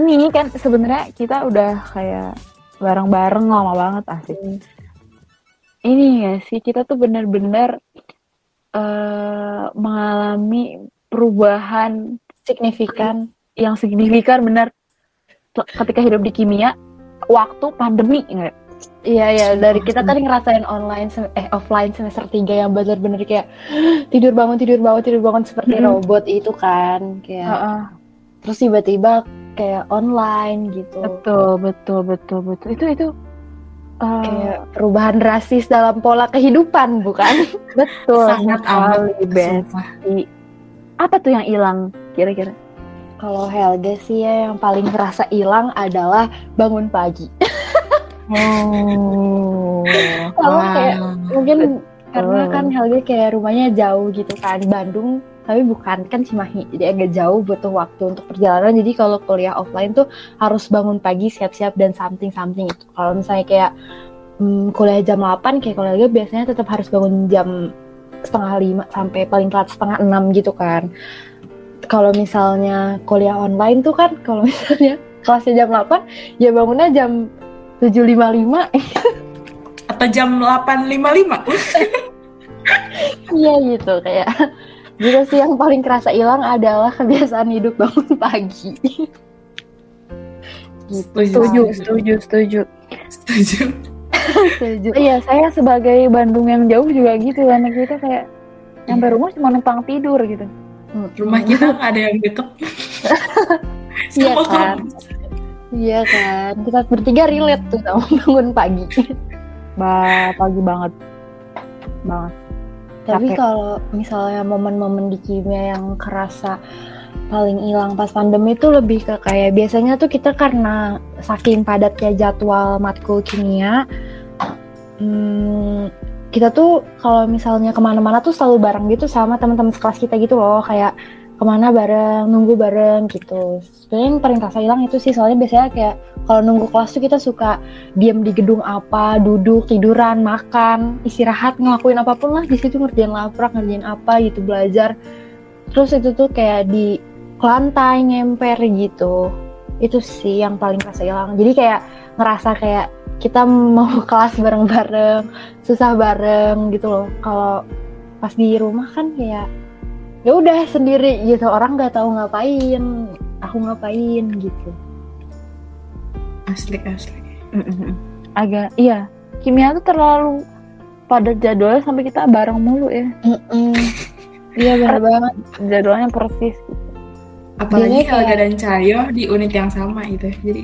gini kan sebenarnya kita udah kayak bareng-bareng lama banget asik. Ini ya sih kita tuh bener-bener eh mengalami perubahan signifikan yang signifikan bener T- ketika hidup di kimia waktu pandemi nggak? Iya ya dari kita tadi ngerasain online eh offline semester 3 yang bener-bener kayak tidur bangun tidur bangun tidur bangun seperti Mm-mm. robot itu kan kayak Heeh. terus tiba-tiba kayak online gitu Betul, betul, betul, betul. Itu itu eh, kayak perubahan drastis dalam pola kehidupan bukan betul Sangat amat. Sumpah. Apa tuh yang hilang kira-kira? kalau Helga sih ya yang paling terasa hilang adalah bangun pagi Oh. Kalau kayak mungkin karena kan Helga kayak rumahnya jauh gitu kan di Bandung tapi bukan kan Cimahi jadi agak jauh butuh waktu untuk perjalanan. Jadi kalau kuliah offline tuh harus bangun pagi siap-siap dan something something itu kalau misalnya kayak hmm, kuliah jam 8 kayak kalau Helga biasanya tetap harus bangun jam setengah lima sampai paling telat setengah enam gitu kan. Kalau misalnya kuliah online tuh kan kalau misalnya kelasnya jam 8 ya bangunnya jam 7.55 Atau jam 8.55. Iya gitu kayak gitu sih yang paling kerasa hilang adalah kebiasaan hidup bangun pagi. gitu. Setuju, setuju, setuju. Setuju. Setuju. Iya, saya sebagai Bandung yang jauh juga gitu karena kita kayak nyampe rumah cuma numpang tidur gitu. Rumah kita nggak ada yang deket. Iya kan? Iya kan. Kita bertiga relate tuh sama bangun pagi. Ba pagi banget. Banget. Tapi kalau misalnya momen-momen di kimia yang kerasa paling hilang pas pandemi itu lebih ke kayak biasanya tuh kita karena saking padatnya jadwal matkul kimia hmm, kita tuh kalau misalnya ke mana-mana tuh selalu bareng gitu sama teman-teman sekelas kita gitu loh. Kayak ke mana bareng nunggu bareng gitu. Sebenarnya yang paling terasa hilang itu sih soalnya biasanya kayak kalau nunggu kelas tuh kita suka diem di gedung apa duduk tiduran makan istirahat ngelakuin apa pun lah. Di situ ngerjain laprak ngerjain apa gitu belajar. Terus itu tuh kayak di lantai ngemper gitu. Itu sih yang paling terasa hilang. Jadi kayak ngerasa kayak kita mau kelas bareng-bareng susah bareng gitu loh. Kalau pas di rumah kan kayak ya udah sendiri gitu orang nggak tahu ngapain aku ngapain gitu Asli, asli. Mm-mm. Agak iya. Kimia tuh terlalu padat jadwalnya sampai kita bareng mulu ya. Mm-mm. iya benar banget Jadwalnya persis. Apalagi Jadinya Helga kayak- dan Cayo di unit yang sama gitu. Jadi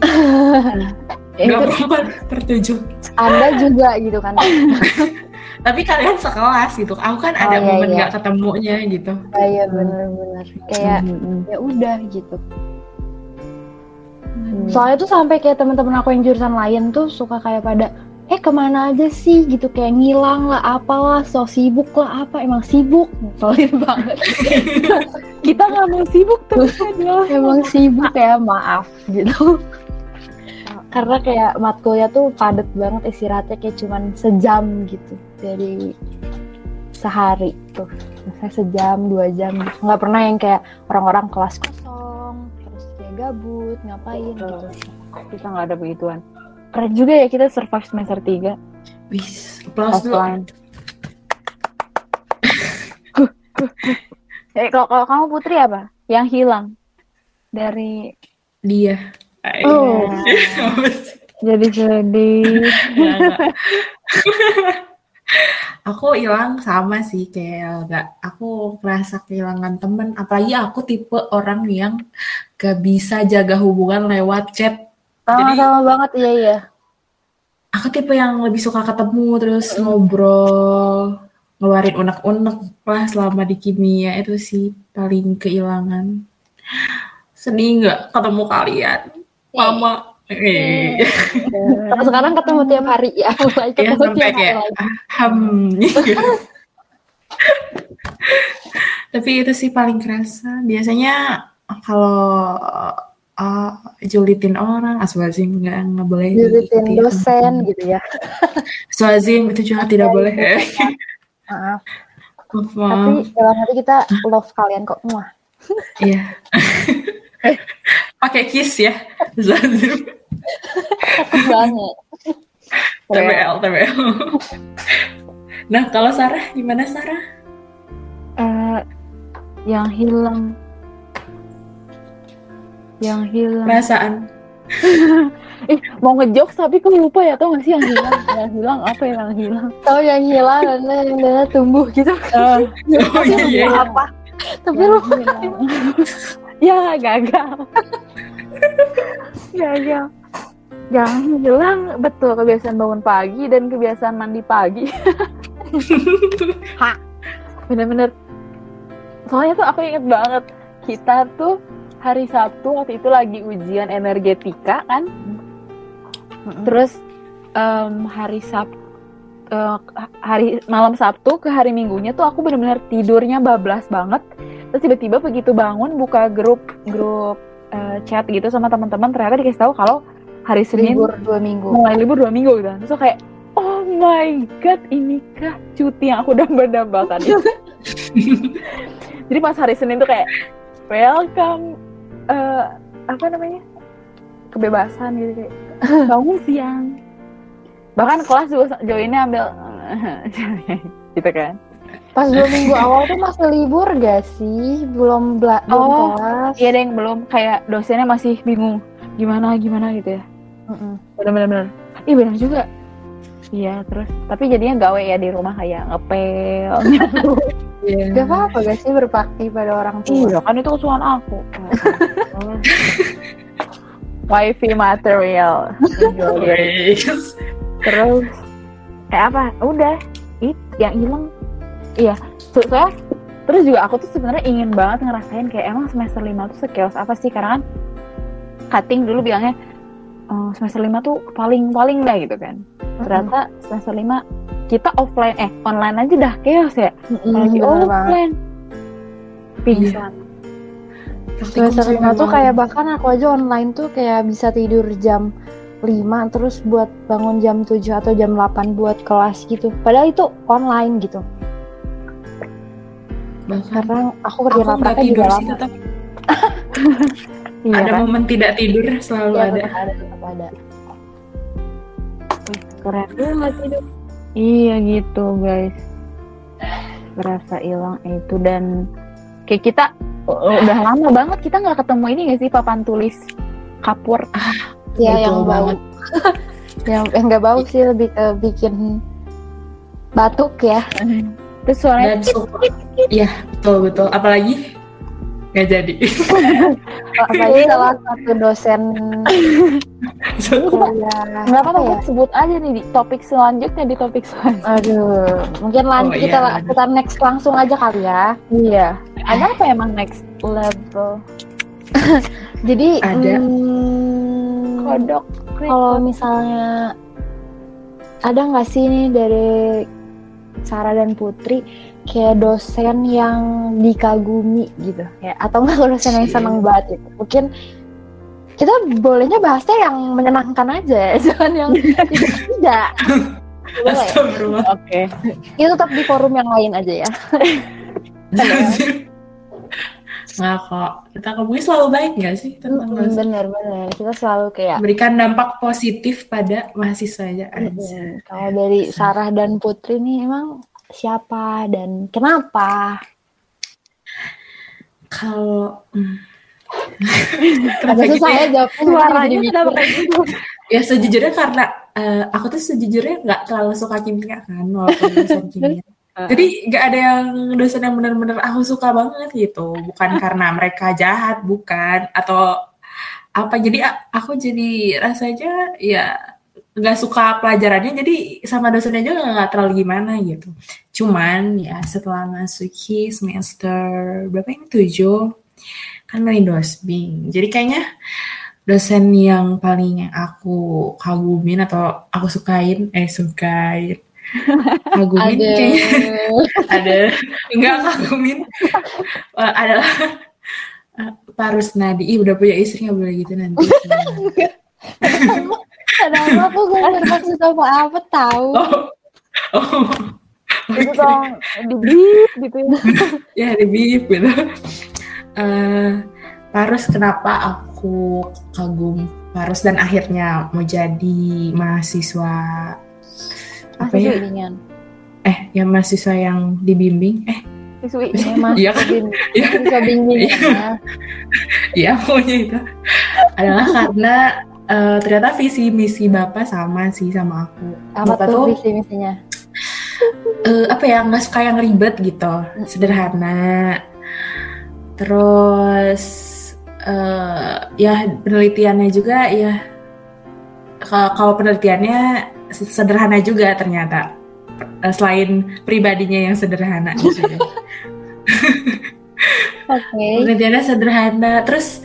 itu berempat bertujuh. anda juga gitu kan Tapi kalian sekelas gitu. Aku kan Oh, ada iya, momen iya. nggak ketemunya gitu. Ah, iya benar-benar kayak Mm-mm. ya udah gitu Hmm. soalnya tuh sampai kayak teman-teman aku yang jurusan lain tuh suka kayak pada eh ke mana aja sih gitu kayak ngilang lah apalah so sibuk lah apa emang sibuk solid banget Kita nggak mau sibuk terus aja. emang sibuk ya maaf gitu karena kayak matkulnya tuh padet banget istirahatnya kayak cuman sejam gitu dari sehari tuh misalnya sejam dua jam nggak pernah yang kayak orang-orang kelas kosong terus kayak gabut ngapain gitu Kita nggak ada begituan. Keren juga ya kita survive semester 3 Wis, applause dulu. offline. Eh, kalau, kalau kamu Putri apa? Yang hilang dari Dia. Oh. jadi nggak. aku hilang sama sih kayak nggak aku merasa kehilangan temen. Apalagi aku tipe orang yang gak bisa jaga hubungan lewat chat. Jadi- sama-sama banget iya iya. Aku tipe yang lebih suka ketemu terus ngobrol ngeluarin unek-unek lah selama di kimia itu sih paling kehilangan. Sedih nggak ketemu kalian? Mama eh Kalau sekarang ketemu tiap hari. Ya mulai ya ketemu sampai tiap hari. Kayak ham tapi itu sih paling kerasa. Biasanya kalau uh, julitin orang aswazim nggak nggak boleh Julitin diikuti. dosen gitu ya. Aswazim itu juga tidak boleh. maaf. Maaf, tapi dalam hati kita love kalian kok muah. Iya. pakai kiss ya. Zazim. Takut banget. TBL, TBL. Nah, kalau Sarah, gimana Sarah? Eh, yang hilang yang hilang Perasaan. eh mau ngejokes tapi kok lupa ya tau gak sih yang hilang yang hilang apa yang hilang Tahu yang hilang dan yang Dana tumbuh gitu. Eh, Oh iya, iya. Apa? Tapi yang lu hilang. Ya gagal. Gagal. Yang hilang betul kebiasaan bangun pagi dan kebiasaan mandi pagi. Bener-bener. Soalnya tuh aku inget banget kita tuh hari Sabtu waktu itu lagi ujian energetika kan? Terus em, hari Sabtu hari malam Sabtu ke hari Minggunya tuh aku bener-bener tidurnya bablas banget terus tiba-tiba begitu bangun buka grup grup eh, chat gitu sama teman-teman ternyata dikasih tahu kalau hari Senin libur dua minggu. mulai libur dua minggu gitu. Terus kayak oh my god inikah cuti yang aku dambakan itu jadi pas hari Senin tuh kayak welcome eh, apa namanya? Kebebasan gitu kayak. Bangun siang. Bahkan kelas juga jauh ini ambil gitu kan Pas dua minggu awal tuh masih libur gak sih? Belum bela belum Oh, kelas. iya deh yang belum. Kayak dosennya masih bingung gimana gimana gitu ya. Mm-mm. bener-bener. Iya bener juga. Iya terus. Tapi jadinya gawe ya di rumah kayak ngepel. Iya. Gak apa-apa gak sih berbakti pada orang tua? iya kan itu kesukaan aku. Wifi material. Terus kayak apa? Udah. It yang hilang iya. So, soalnya terus juga aku tuh sebenarnya ingin banget ngerasain kayak emang semester lima tuh sekeos apa sih? Karena kan cutting dulu bilangnya "Oh, semester lima tuh paling paling dah gitu kan. Ternyata semester lima kita offline eh online aja dah chaos ya. Bener banget. offline. Pingsan. Praktikum Semester lima tuh kayak bahkan aku aja online tuh kayak bisa tidur jam 5 terus buat bangun jam 7 atau jam 8 buat kelas gitu. Padahal itu online gitu. Bahkan Karena aku aku kerja nggak prakteknya juga tidur sih tetap iya ada kan momen tidak tidur selalu Iya, ada. ada, tetap ada. keren itu iya gitu guys berasa hilang itu dan kayak kita udah lama banget kita nggak ketemu ini gak sih papan tulis kapur Ya Betul yang bau. yang yang nggak bau sih lebih ke bikin batuk ya. Terus suaranya suka. Iya, betul betul. Apalagi nggak jadi. Apalagi salah satu dosen kuliah. nggak apa-apa ya? sebut aja nih di topik selanjutnya di topik selanjutnya Aduh, mungkin lanjut Oh, kita iya, ada. kita next langsung aja kali ya. iya ada apa emang next level Jadi Ada. hmm, kodok kalau misalnya ada nggak sih nih dari Sarah dan Putri kayak dosen yang dikagumi gitu. Ya atau enggak dosen yang seneng banget gitu. Mungkin kita bolehnya bahasnya yang menyenangkan aja ya jangan yang tidak. Tidak oke. Itu tetap di forum yang lain aja ya Nggak kok. Kita kebui selalu baik nggak sih tentang Mm, dosen? bener-bener kita selalu kayak Berikan dampak positif pada mahasiswanya aja. Mm, kalau dari Sarah dan Putri nih emang siapa dan kenapa Kalau hmm. Kenapa gitu susah ya? jawabnya suaranya kenapa kayak gitu Ya sejujurnya karena eh, aku tuh sejujurnya nggak terlalu suka kimia kan walaupun dosen kimia. Jadi nggak ada yang dosen yang benar-benar aku suka banget gitu. Bukan karena mereka jahat, bukan atau apa. Jadi aku jadi rasanya ya nggak suka pelajarannya. Jadi sama dosennya juga nggak terlalu gimana gitu. Cuman ya setelah masuki semester berapa ini tujuh kan main dosbing. Jadi kayaknya dosen yang paling aku kagumin atau aku sukain eh sukain kagumin ada kayaknya. Ada. Enggak kagumin Eh, adalah eh, Pak Rusnadi Ih, udah punya istri nggak boleh gitu nanti. Padahal aku gak bermaksud apa-apa tahu. oh, oh. itu Oke. dong di beep gitu ya. Ya di bip gitu. Eh, Parus kenapa aku kagum Parus dan akhirnya mau jadi mahasiswa apa ya? bimbingan. Eh, yang mahasiswa yang dibimbing? Eh, Siswi. Ya. Iya kan? Iya. Bisa bimbing Iya. ya. ya pokoknya itu adalah karena eh, ternyata visi misi bapak sama sih sama aku. Apa Bapak tuh visi misinya? eh, apa ya nggak suka yang ribet gitu, sederhana. Terus eh, ya penelitiannya juga ya ka- kalau penelitiannya sederhana juga ternyata Eh, selain pribadinya yang sederhana gitu. Oke. penelitiannya sederhana terus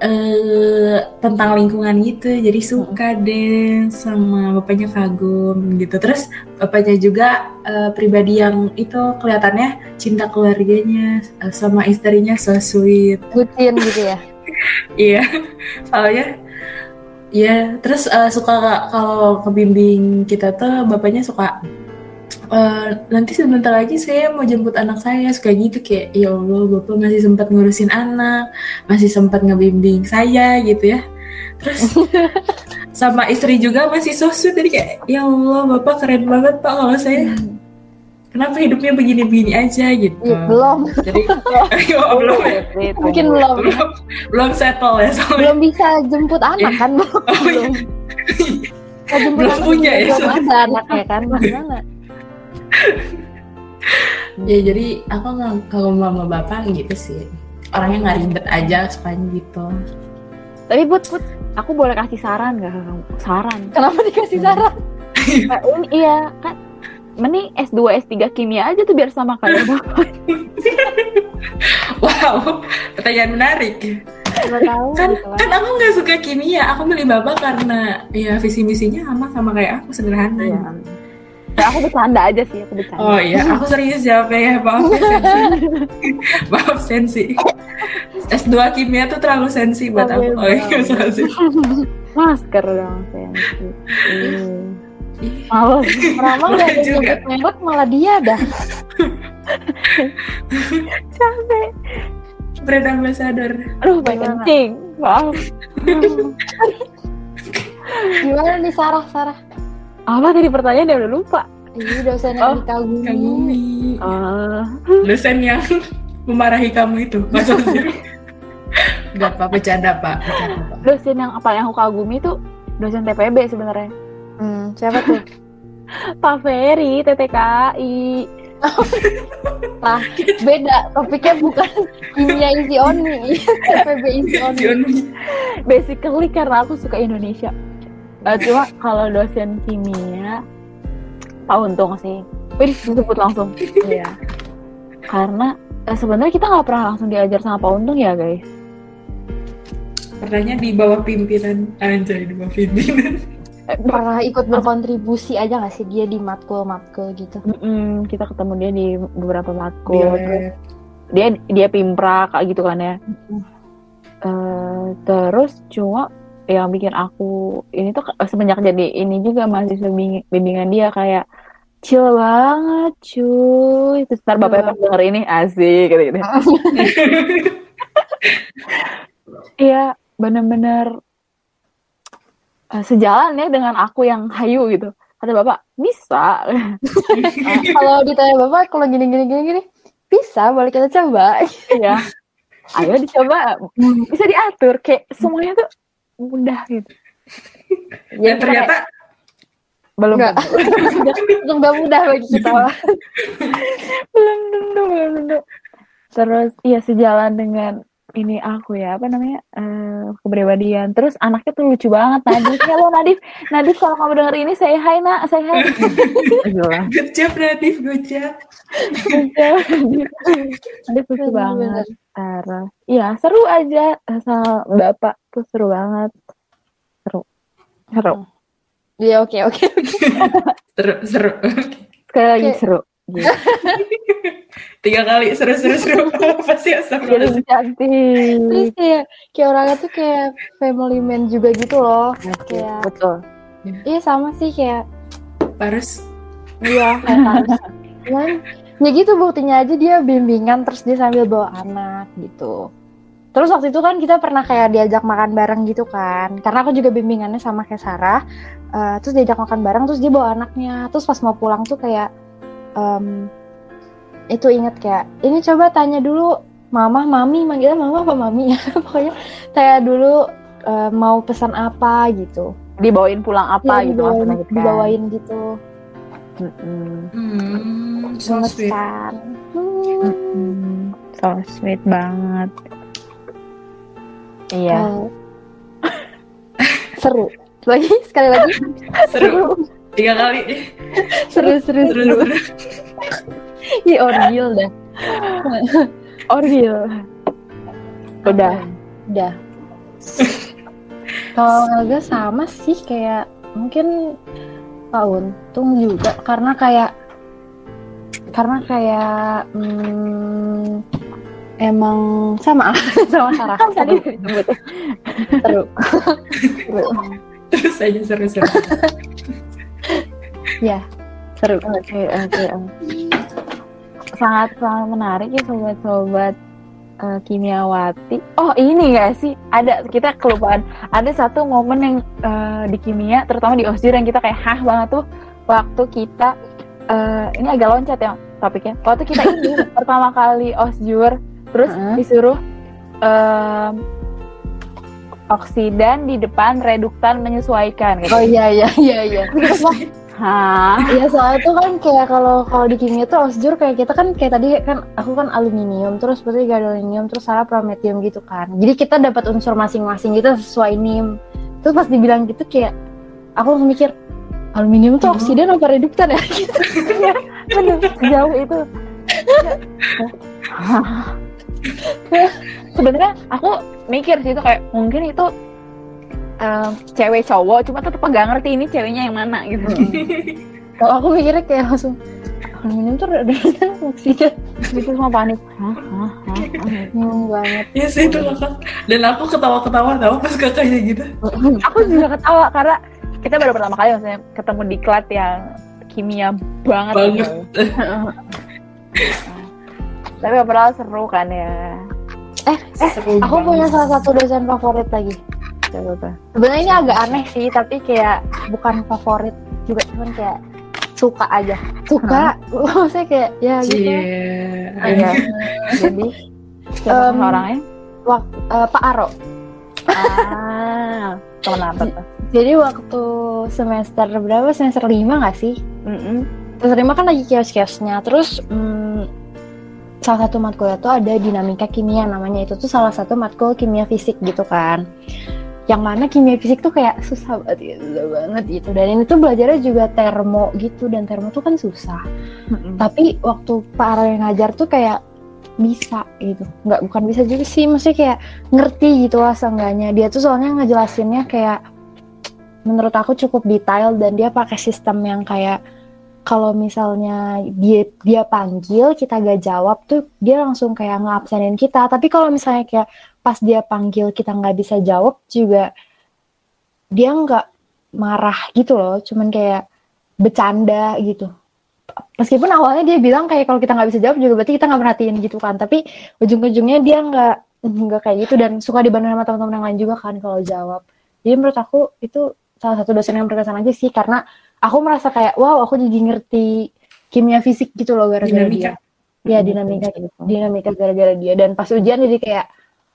eh tentang lingkungan gitu jadi suka deh sama bapaknya kagum gitu terus bapaknya juga eh, pribadi yang itu kelihatannya cinta keluarganya eh, sama istrinya so sweet Bucin gitu ya. iya soalnya ya terus eh, suka kalau kebimbing kita tuh bapaknya suka "Eh, nanti sebentar lagi saya mau jemput anak saya suka gitu kayak ya Allah bapak masih sempat ngurusin anak masih sempat ngebimbing saya gitu ya. Terus sama istri juga masih so sweet jadi kayak ya Allah bapak keren banget pak kalau saya kenapa hidupnya begini-begini aja gitu Iya, belum. jadi oh, belum ya Mungkin belum. belum belum settle ya soalnya Belum bisa jemput anak kan? Belum. Oh, iya. belum. Nah, jemput Belum anak punya juga ya, Belum ada anaknya kan? Gimana? ya jadi aku nggak kalau mama bapak gitu sih orangnya nggak ribet aja sukanya gitu Tapi buat put, aku boleh kasih saran gak? Saran. Kenapa dikasih saran? Ini iya kan mending S2 S3 kimia aja tuh biar sama kayak bapak. wow pertanyaan menarik tahu kan gitu kan. aku nggak suka kimia aku milih bapak karena ya visi misinya sama sama kayak aku sederhana Iya. Ya, aku bercanda aja sih, aku bercanda. oh iya aku serius jawabnya ya maaf ya sensi maaf sensi S2 kimia tuh terlalu sensi buat aku oh iya sih Masker dong, sensi. Iya. Males. Rama Boleh nggak ada juga. nyebut merek malah dia dah. Capek. brand ambassador Aduh, Gimana? kencing. Maaf. Gimana nih Sarah Sarah? Apa tadi pertanyaannya udah lupa. Ini dosen Oh, yang dikagumi. kagumi Ah, dosen yang memarahi kamu itu sih Gak apa bercanda pak bercanda pak dosen yang apa yang aku kagumi itu dosen TPB sebenarnya. Hmm, siapa tuh? Pak Ferry, TTKI. Lah, beda. Topiknya bukan kimia isi oni, PPB isi oni. Basically karena aku suka Indonesia. Eh, cuma kalau dosen kimia, Pak Untung sih. Wih, disebut langsung. Iya. Karena eh, sebenarnya kita nggak pernah langsung diajar sama Pak Untung ya guys. pernahnya di bawah pimpinan anjay di bawah pimpinan Pernah ikut berkontribusi aja gak sih dia di matkul-matkul gitu? mm-mm, kita ketemu dia di beberapa matkul. Dia- Terus dia dia pimpra kayak gitu kan ya. Eh, terus cuma yang bikin aku ini tuh ke- semenjak jadi ini juga mahasiswa bing- bimbingan dia kayak chill banget cuy terus ntar bapaknya pas denger ini asik gitu gitu iya bener-bener eh, sejalan ya dengan aku yang hayu gitu. Kata bapak bisa. Kalau ditanya bapak, kalau gini gini gini gini, bisa boleh kita coba. ya ayo dicoba. Bisa diatur kayak semuanya tuh mudah gitu. Dan ternyata belum Enggak. Itu nggak mudah bagi kita. belum tentu belum tentu. Terus iya sejalan dengan ini aku ya apa namanya eh, kepribadian. Terus anaknya tuh lucu banget Nadif. Halo Nadif. Nadif kalau kamu denger ini saya hai nak. Saya hai Gila. good job Nadif. Good job. Nadif. Lucu banget. Terus iya seru aja. Sama bapak tuh seru banget. Seru. Seru. Iya oke oke. seru seru. Sekali lagi seru. Gitu. tiga kali seru seru seru pasti astagfirullah cantik Terus kayak kayak orangnya tuh kayak family man juga gitu loh. Kayak betul iya sama sih kayak harus iya kayak harus. Cuman ya gitu buktinya aja dia bimbingan terus dia sambil bawa anak gitu. Terus waktu itu kan kita pernah kayak diajak makan bareng gitu kan. Karena aku juga bimbingannya sama kayak Sarah. Eh, terus diajak makan bareng, terus dia bawa anaknya. Terus pas mau pulang tuh kayak em, itu inget kayak ini coba tanya dulu mama, mami, manggilnya mama apa mami ya. Pokoknya tanya dulu eh, mau pesan apa gitu. Dibawain pulang apa Iya, gitu dibawain, maksudnya gitu kan. dibawain gitu. Hmm, so Gemes sweet. kan. Hmm. So sweet banget. Iya. Eh, seru. Lagi sekali lagi Seru. Tiga kali. seru seru Seru, seru. seru. Ih orgil dah. Orgil. Udah. Udah. Kalau Helga sama sih kayak mungkin Pak Untung juga karena kayak karena kayak hmm, emang sama sama Sarah tadi disebut. seru. seru. Terus aja seru-seru. Ya seru. Oke, oke. oke. Sangat sangat menarik ya sobat-sobat eh, kimiawati. Oh, ini gak sih? Ada kita kelupaan. Ada satu momen yang eh, di kimia, terutama di osjur yang kita kayak hah banget tuh waktu kita eh, ini agak loncat ya topiknya. Waktu kita ini pertama kali osjur, terus Heeh. disuruh em, oksidan di depan reduktan menyesuaikan gitu. Oh iya iya iya iya. Hah? Iya soalnya tuh kan kayak kalau kalau di kimia tuh osjur kayak kita kan kayak tadi kan aku kan aluminium terus berarti gadolinium terus Sarah prometium gitu kan. Jadi kita dapat unsur masing-masing gitu sesuai nim. Terus pas dibilang gitu kayak aku langsung mikir aluminium tuh oksidan apa reduktan ya? Gitu. Jauh itu. Sebenarnya aku mikir sih itu kayak mungkin itu em, cewek cowok, cuma tetep gak ngerti ini ceweknya yang mana gitu. Kalau aku mikirnya kayak langsung aluminium tuh reduktan apa oksidan. Gitu semua panik. Hah, hah, hah, banget. Iya sih itu kakak. Dan aku ketawa-ketawa tau pas kakaknya gitu. Aku juga ketawa karena kita baru pertama kali maksudnya ketemu di klat yang kimia banget. Banget. gitu. Tapi overall seru kan ya. Seru Aku banget. punya salah satu dosen favorit lagi. Coba tuh. Sebenarnya ini agak aneh sih, tapi kayak bukan favorit juga, cuman kayak suka aja. Suka, maksudnya kayak ya gitu. Cie. Iya. Jadi siapa Em, orangnya? Wak- eh, Pak Aro. Ah, teman apa tuh? Jadi waktu semester berapa? Semester lima nggak sih? Mm-mm. Semester lima kan lagi kios-kiosnya. Terus mm, salah satu matkulnya tuh ada dinamika kimia namanya itu tuh salah satu matkul kimia fisik gitu kan. Yang mana kimia fisik tuh kayak susah banget, gitu, susah banget gitu. Dan ini tuh belajarnya juga termo gitu dan termo tuh kan susah. Mm-mm. Tapi waktu Pak Aro yang ngajar tuh kayak bisa gitu. Nggak bukan bisa juga sih, maksudnya kayak ngerti gitu lah seenggaknya. Dia tuh soalnya ngejelasinnya kayak menurut aku cukup detail dan dia pakai sistem yang kayak kalau misalnya dia dia panggil kita gak jawab tuh dia langsung kayak ngabsenin kita tapi kalau misalnya kayak pas dia panggil kita nggak bisa jawab juga dia nggak marah gitu loh cuman kayak bercanda gitu. Meskipun awalnya dia bilang kayak kalau kita nggak bisa jawab juga berarti kita nggak perhatiin gitu kan tapi ujung-ujungnya dia nggak nggak kayak gitu dan suka dibantu sama teman-teman yang lain juga kan kalau jawab. Jadi menurut aku itu salah satu dosen yang berkesan aja sih karena aku merasa kayak wow aku jadi ngerti kimia fisik gitu loh gara-gara Dinamika. dia. Ya dinamika gitu dinamika gara-gara dia. Dan pas ujian jadi kayak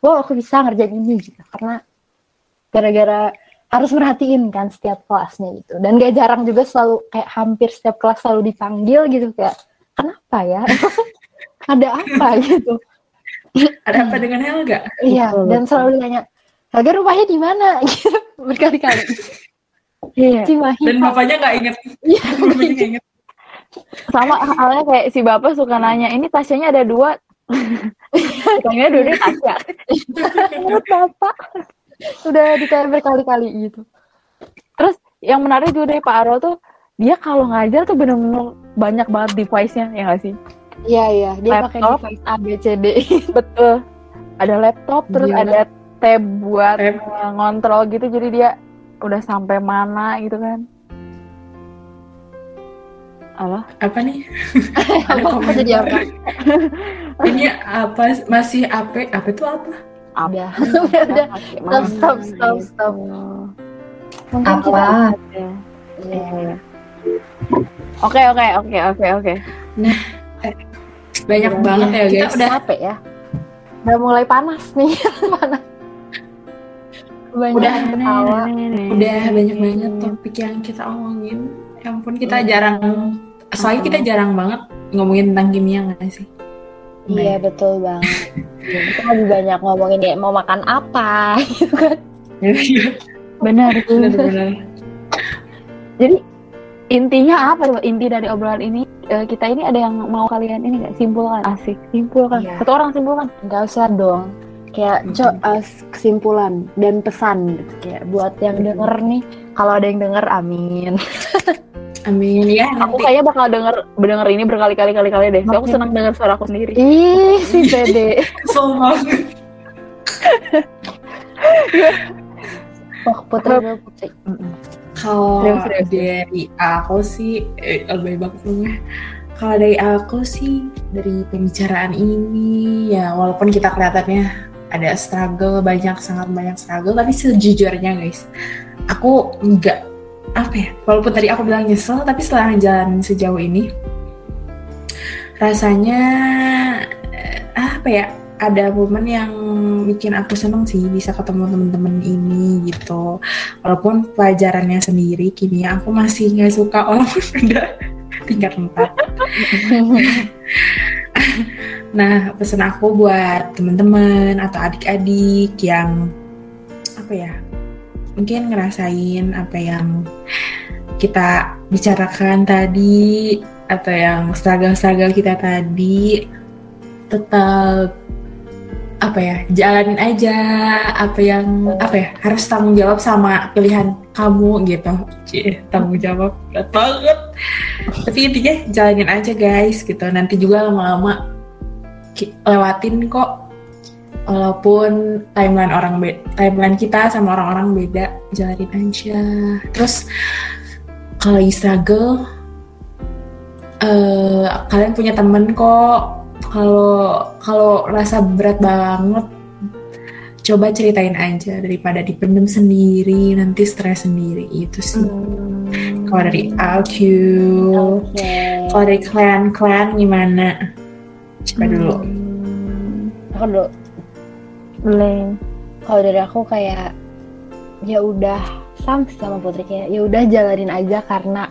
wow aku bisa ngerjain ini gitu karena gara-gara harus merhatiin kan setiap kelasnya gitu dan gak jarang juga selalu kayak hampir setiap kelas selalu dipanggil gitu kayak kenapa ya ada apa gitu Ada apa dengan Helga? iya dan selalu ditanya Helga rumahnya di mana gitu berkali-kali Iya. Cimahi Dan bapaknya nggak inget. Iya, bapaknya nggak inget. Sama halnya kayak si bapak suka nanya, ini tasnya ada dua. Tasnya dua tasya. menurut bapak udah ditanya berkali-kali gitu Terus yang menarik juga dari Pak Aro tuh, dia kalau ngajar tuh bener-bener banyak banget device-nya, ya nggak sih? iya iya dia pakai device A B C D Betul. Ada laptop, terus Gila. ada tab buat ngontrol gitu, jadi dia udah sampai mana gitu kan. Apa? Apa nih? Ada apa, apa jadi apa Ini apa? Masih AP? AP itu apa? Apa? udah stop stop stop stop mungkin Apa? kita Ya. Iya. Iya. Oke oke oke oke oke. Banyak Udah, banget ya kita guys. udah capek ya udah mulai panas nih panas banyak Udah, ketawa Udah banyak banget topik yang kita omongin. Ya ampun kita Iya. jarang, soalnya kita jarang banget ngomongin tentang kimia nggak sih? iya betul banget Iya, kita lebih banyak ngomongin ya mau makan apa gitu kan. Benar. Benar-benar. Jadi intinya apa coba? inti dari obrolan ini? Eh, kita ini ada yang mau kalian ini nggak? Simpulkan. Asik. Simpulkan. Iya. satu orang simpulkan. Nggak usah dong. Kayak co uh, kesimpulan dan pesan gitu. Kayak buat yang denger nih kalau ada yang denger amin Amin. Ya. aku Nanti. kayaknya bakal denger denger ini berkali-kali kali kali deh. So, aku senang denger suara aku sendiri. Ih si pede kesel banget. oh putri Kalau dari aku sih, eh, lebih ya. Kalau dari aku sih, dari pembicaraan ini, ya walaupun kita kelihatannya ada struggle, banyak, sangat banyak struggle, tapi sejujurnya guys, aku nggak, apa ya, walaupun tadi aku bilang nyesel, tapi setelah jalan sejauh ini, rasanya, eh, apa ya, ada momen yang bikin aku seneng sih bisa ketemu temen-temen ini gitu. Walaupun pelajarannya sendiri kimia aku masih nggak suka walaupun udah tingkat 4 nah pesan aku buat teman-teman atau adik-adik yang apa ya mungkin ngerasain apa yang kita bicarakan tadi atau yang struggle-struggle kita tadi tetap apa ya jalanin aja apa yang apa ya harus tanggung jawab sama pilihan kamu gitu. Cie, tanggung jawab berat banget. Tapi intinya jalanin aja guys gitu. Nanti juga lama-lama lewatin kok walaupun timeline orang be- timeline kita sama orang-orang beda jalanin aja. Terus kalau lagi struggle eh kalian punya temen kok. Kalau kalau rasa berat banget coba ceritain aja daripada dipendem sendiri nanti stres sendiri. Itu sih. Hmm. kalau dari aku oke. kalau dari kalian kalian gimana? Coba dulu. Hmm. aku dulu boleh kalau dari aku kayak ya udah sama sama putri kayak ya udah jalanin aja karena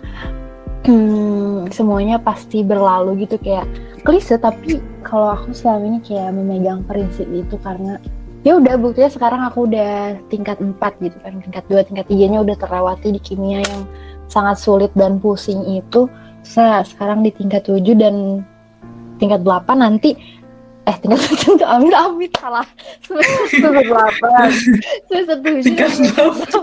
hmm, semuanya pasti berlalu gitu. Kayak klise tapi kalau aku selama ini kayak memegang prinsip itu karena ya udah buktinya sekarang aku udah tingkat 4 gitu kan. Tingkat 2 tingkat 3 nya udah terlewati di kimia yang sangat sulit dan pusing itu. Saya sekarang di tingkat 7 dan tingkat 8 nanti eh tingkat 7 amin amin salah. Semester 8 semester 7 Tingkat semester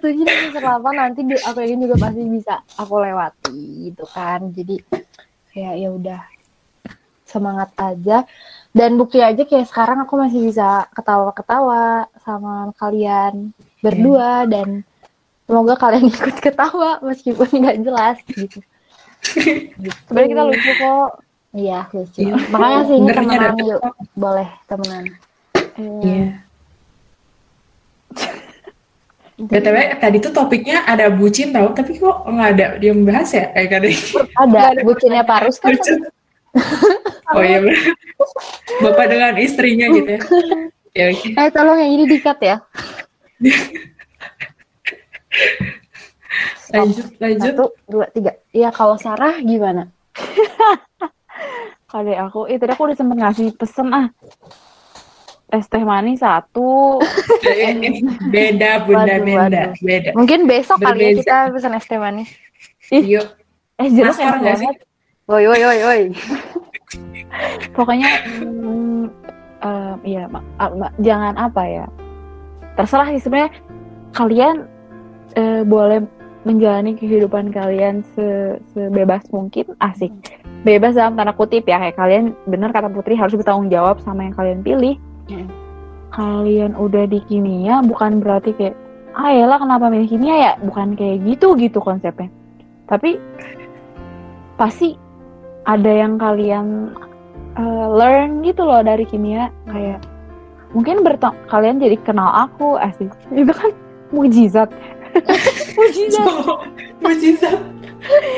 7 dan semester 8 nanti di- aku yakin juga pasti bisa aku lewati gitu kan. Jadi kayak ya udah. Semangat aja. Dan bukti aja kayak sekarang aku masih bisa ketawa-ketawa sama kalian berdua dan semoga kalian ikut ketawa meskipun nggak jelas gitu. sebenarnya kita lucu kok Iya lucu. Iya. Makanya sih ini temenan yuk boleh temenan. Iya. BTW tadi tuh topiknya ada bucin tau, tapi kok nggak ada dia membahas ya kayak kadang. Ada bucinnya Parus kan? Lucu. Oh iya bener. Bapak dengan istrinya gitu ya. Ya oke. Eh tolong yang ini dikat ya. Lanjut, lanjut. Satu, dua, tiga. Iya kalau Sarah gimana? Dari aku eh tadi aku udah sempet ngasih pesen ah es teh manis satu Beda bunda Waduh, beda, waduh. beda. Mungkin besok kali ya Berbeza. kita pesan es teh manis. Yuk. eh jeruk Nastar enak banget Woi woi woi woi. pokoknya mm, eh, iya ma- ma- jangan apa ya terserah sih sebenarnya kalian eh, boleh menjalani kehidupan kalian se- sebebas mungkin asik bebas dalam tanda kutip ya kayak kalian bener kata Putri harus bertanggung jawab sama yang kalian pilih. Hmm. kalian udah di kimia bukan berarti kayak ah elah kenapa milih kimia ya? Bukan kayak gitu gitu konsepnya. Tapi pasti ada yang kalian uh, learn gitu loh dari kimia. Kayak mungkin bertang kalian jadi kenal aku asik itu kan mujizat. Mujizat. Mujizat.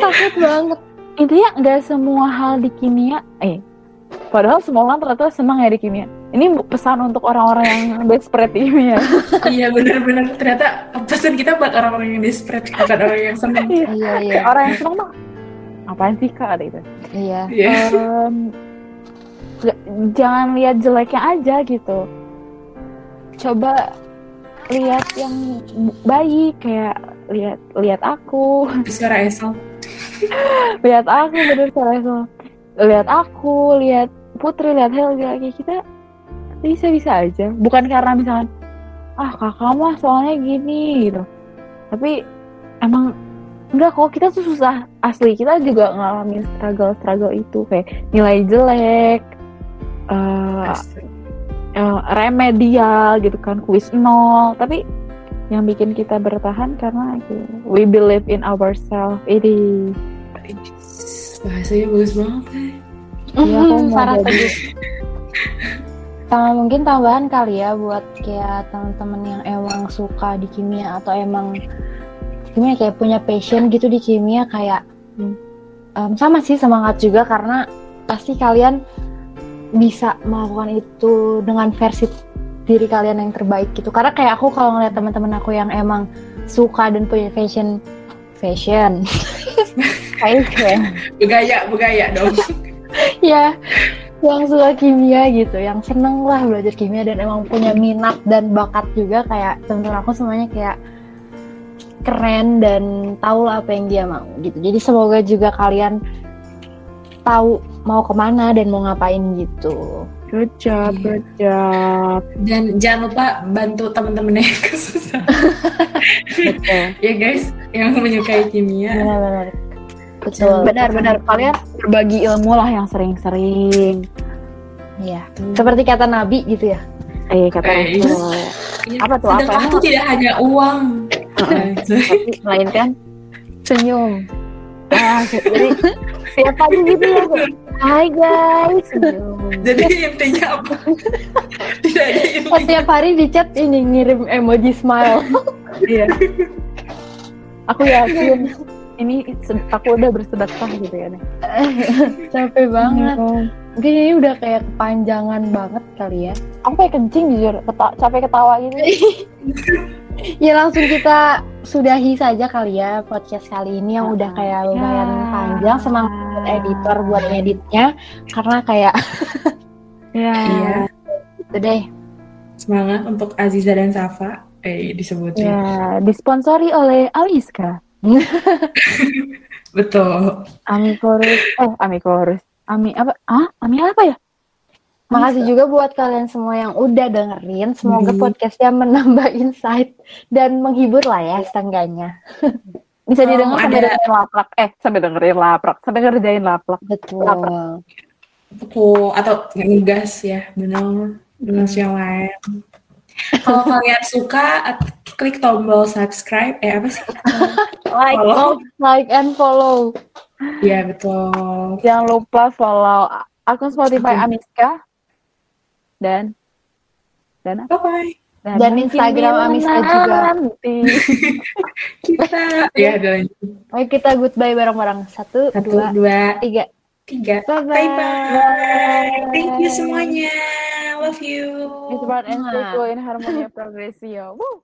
Takut banget. Intinya nggak semua hal di kimia eh padahal semua orang ternyata senang ya di kimia ini pesan untuk orang-orang yang desperate di kimia Iya benar-benar ternyata pesan kita buat orang-orang yang desperate bukan orang yang senang. Iya. Iya, iya. Orang yang senang mah apaan sih kak ada itu Iya. J- jangan lihat jeleknya aja gitu coba lihat yang baik kayak lihat lihat aku Suara Esal. Lihat aku bener salah lihat aku lihat Putri lihat Helga. Kayak kita bisa bisa aja. Bukan karena misalkan ah kakak mah soalnya gini gitu. Tapi emang enggak kok kita tuh susah. Asli kita juga ngalamin struggle struggle itu. Kayak nilai jelek eh eh, remedial gitu kan kuis nol. Tapi yang bikin kita bertahan karena itu we believe in ourselves. Ini Bahasanya bagus banget. eh. Iya, aku mau Sarah Teguh. Sama mungkin tambahan kali ya buat kayak teman-teman yang emang suka di kimia atau emang kimia kayak punya passion gitu di kimia kayak Hmm. em, sama sih semangat juga karena pasti kalian bisa melakukan itu dengan versi diri kalian yang terbaik gitu karena kayak aku kalau ngeliat teman-teman aku yang emang suka dan punya fashion fashion fashion Begaya, begaya dong. ya yang suka kimia gitu yang seneng lah belajar kimia dan emang punya minat dan bakat juga kayak temen-temen aku semuanya kayak keren dan tahu lah apa yang dia mau gitu jadi semoga juga kalian tahu mau ke mana dan mau ngapain gitu good job Iya. good job Dan jangan lupa bantu teman-teman yang kesusahan. betul ya guys, yang menyukai kimia. benar-benar betul benar-benar kalian berbagi ilmu lah yang sering-sering ya seperti kata Nabi gitu ya eh kata Eh, Rasul. Iya. apa tuh apa itu tidak hanya uang. Tapi melainkan senyum ah, jadi siapa aja gitu ya Hai guys senyum. Jadi intinya apa? tidak ada intinya. setiap hari di chat ini ngirim emoji smile Iya. Aku yakin ini aku udah bersedekah gitu ya nih. capek banget Iya. Mungkin ini udah kayak kepanjangan banget kali ya. Aku kayak kencing jujur, Keta- capek ketawa gitu. Ya langsung kita sudahi saja kali ya podcast kali ini yang udah kayak lumayan Ya. panjang. Semangat buat editor buat ngeditnya karena kayak Iya. Iya. gitu deh. Semangat untuk Aziza dan Safa. Eh, disebutin. Ya, disponsori oleh Aliska. Betul. Amikorus, eh Amikorus. Ami apa? Ah, Ami apa ya? Makasih juga buat kalian semua yang udah dengerin. Semoga Hmm. podcastnya menambah insight dan menghibur lah ya setengahnya. Bisa Oh, didengar sampai ada- dengerin laprak. Eh, sampai dengerin laprak, sampai ngerjain laplak. Betul. Betul. Atau ngegas ya, benar. Dengan yang lain. Kalau kalian suka, klik tombol subscribe. Eh, apa sih? Like, Follow. Like and follow. Iya, betul. jangan lupa follow akun Spotify. Amiska dan dan Bye-bye. Dan mungkin Instagram Amiska juga. nanti. Kita, ya, lanjut. Oke kita goodbye bareng-bareng. Satu, Satu, dua, dua, tiga. tiga. Bye-bye. Bye-bye. Thank you semuanya. Love you. It's about and Mwah. in harmony progresio. Woo!